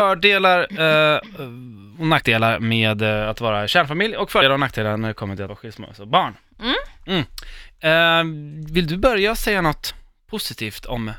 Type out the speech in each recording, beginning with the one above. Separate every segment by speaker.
Speaker 1: fördelar eh, och nackdelar med eh, att vara kärnfamilj och fördelar och nackdelar när det kommer till att vara skilsmässobarn.
Speaker 2: Mm.
Speaker 1: Mm. Eh, vill du börja säga något positivt om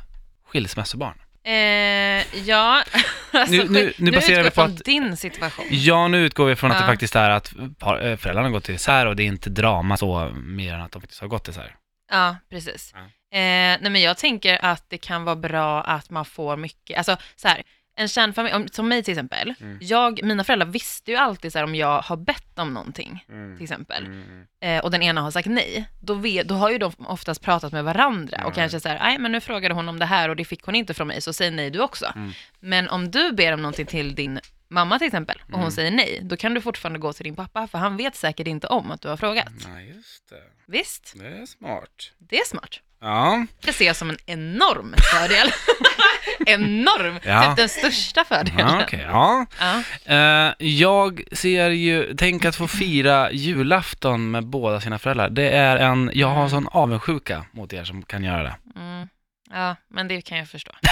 Speaker 1: skilsmässobarn?
Speaker 2: Eh, ja, alltså,
Speaker 1: Nu- nu- nu baserar vi på
Speaker 2: från
Speaker 1: att-
Speaker 2: din situation.
Speaker 1: Ja, nu utgår vi från att
Speaker 2: Ja.
Speaker 1: det faktiskt är att par, eh, föräldrarna går till isär och det är inte drama så mer än att de faktiskt har gått isär.
Speaker 2: Ja, precis.
Speaker 1: Ja.
Speaker 2: Eh, nej men jag tänker att det kan vara bra att man får mycket, alltså så här, en kärnfamilj, om, som mig till exempel,
Speaker 1: Mm.
Speaker 2: jag, mina föräldrar visste ju alltid så här om jag har bett om någonting, till exempel,
Speaker 1: Mm.
Speaker 2: eh, och den ena har sagt nej, då, vet, då har ju de oftast pratat med varandra och
Speaker 1: Mm.
Speaker 2: kanske så här, nej men nu frågade hon om det här och det fick hon inte från mig, så säg nej du också.
Speaker 1: Mm.
Speaker 2: Men om du ber om någonting till din mamma till exempel, och hon
Speaker 1: Mm.
Speaker 2: säger nej, då kan du fortfarande gå till din pappa, för han vet säkert inte om att du har frågat.
Speaker 1: Nej, just det.
Speaker 2: Visst,
Speaker 1: Det är smart.
Speaker 2: det är smart.
Speaker 1: Ja,
Speaker 2: Det ser jag som en enorm fördel. enorm,
Speaker 1: Ja.
Speaker 2: typ den största fördelen.
Speaker 1: ja okej. Ja.
Speaker 2: Ja.
Speaker 1: Eh, jag ser ju, tänk att få fira julafton med båda sina föräldrar. Det är en, jag har sån avundsjuka mot er som kan göra det.
Speaker 2: Mm. ja, men det kan jag förstå.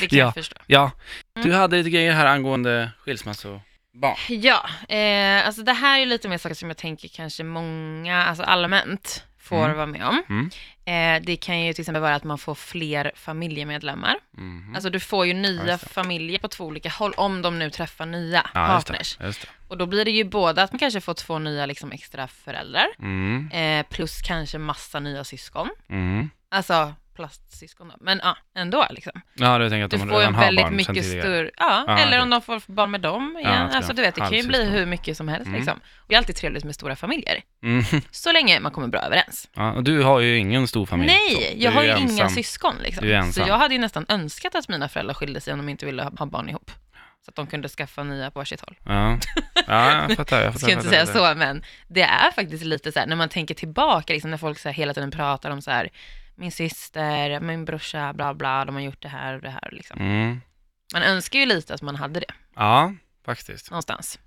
Speaker 2: Det kan
Speaker 1: Ja.
Speaker 2: jag förstå.
Speaker 1: Ja, du
Speaker 2: Mm.
Speaker 1: hade lite grejer här angående skilsmässobarn.
Speaker 2: Ja, eh, alltså det här är lite mer saker som jag tänker kanske många, alltså allmänt, får
Speaker 1: Mm.
Speaker 2: vara med om.
Speaker 1: Mm.
Speaker 2: Eh, det kan ju till exempel vara att man får fler familjemedlemmar.
Speaker 1: Mhm.
Speaker 2: Alltså du får ju
Speaker 1: Ja,
Speaker 2: nya
Speaker 1: just det.
Speaker 2: familjer på två olika håll, om de nu träffar nya
Speaker 1: ja, just
Speaker 2: partners.
Speaker 1: det. Just det.
Speaker 2: Och då blir det ju både att man kanske får två nya liksom, extra föräldrar,
Speaker 1: Mm.
Speaker 2: eh, plus kanske massa nya syskon.
Speaker 1: Mm.
Speaker 2: Alltså plastsyskon då. Men ja, ändå liksom.
Speaker 1: Ja, du tänker att
Speaker 2: Du
Speaker 1: de
Speaker 2: får
Speaker 1: redan har
Speaker 2: väldigt
Speaker 1: barn
Speaker 2: mycket större, ja,
Speaker 1: Ja,
Speaker 2: eller
Speaker 1: okej.
Speaker 2: om de får barn med dem igen.
Speaker 1: Ja,
Speaker 2: alltså du vet, det kan ju bli hur mycket som helst
Speaker 1: Mm.
Speaker 2: liksom. Och det är alltid trevligt med stora familjer.
Speaker 1: Mm.
Speaker 2: Så länge man kommer bra överens.
Speaker 1: Ja, och du har ju ingen stor familj. så.
Speaker 2: Nej, jag har ju
Speaker 1: ensam.
Speaker 2: inga syskon liksom.
Speaker 1: Du är
Speaker 2: Så
Speaker 1: ensam.
Speaker 2: jag hade ju nästan önskat att mina föräldrar skilde sig om de inte ville ha barn ihop. Så att de kunde skaffa nya på varsitt håll.
Speaker 1: Ja, ja jag fattar. Jag fattar,
Speaker 2: ska inte säga så, men det är faktiskt lite så här, när man tänker tillbaka, liksom, när folk så här, hela tiden pratar om så här, min syster, min brorsa, bla bla, de har gjort det här och det här. Liksom.
Speaker 1: Mm.
Speaker 2: Man önskar ju lite att man hade det
Speaker 1: Ja, faktiskt.
Speaker 2: någonstans.